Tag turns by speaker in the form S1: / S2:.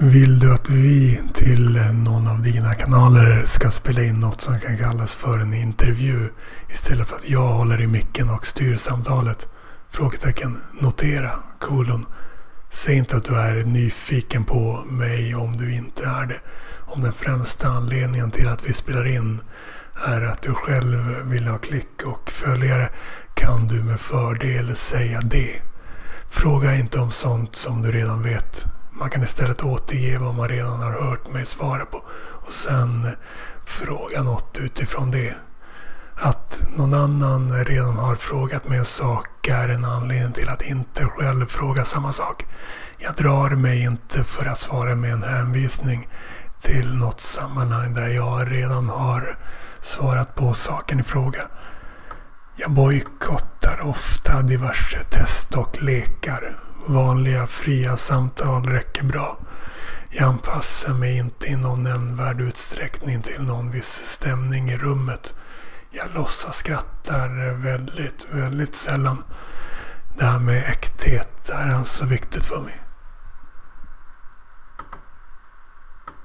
S1: Vill du att vi till någon av dina kanaler ska spela in något som kan kallas för en intervju istället för att jag håller i micken och styr samtalet? Frågetecken. Notera. Kolon. Säg inte att du är nyfiken på mig om du inte är det. Om den främsta anledningen till att vi spelar in är att du själv vill ha klick och följare kan du med fördel säga det. Fråga inte om sånt som du redan vet. Man kan istället återge vad man redan har hört mig svara på och sen fråga något utifrån det. Att någon annan redan har frågat mig en sak är en anledning till att inte själv fråga samma sak. Jag drar mig inte för att svara med en hänvisning till något sammanhang där jag redan har svarat på saken i fråga. Jag bojkottar ofta diverse test och lekar. Vanliga fria samtal räcker bra. Jag anpassar mig inte i någon nämnvärd utsträckning till någon viss stämning i rummet. Jag låtsas skrattar väldigt, väldigt sällan. Det här med äkthet är alltså viktigt för mig.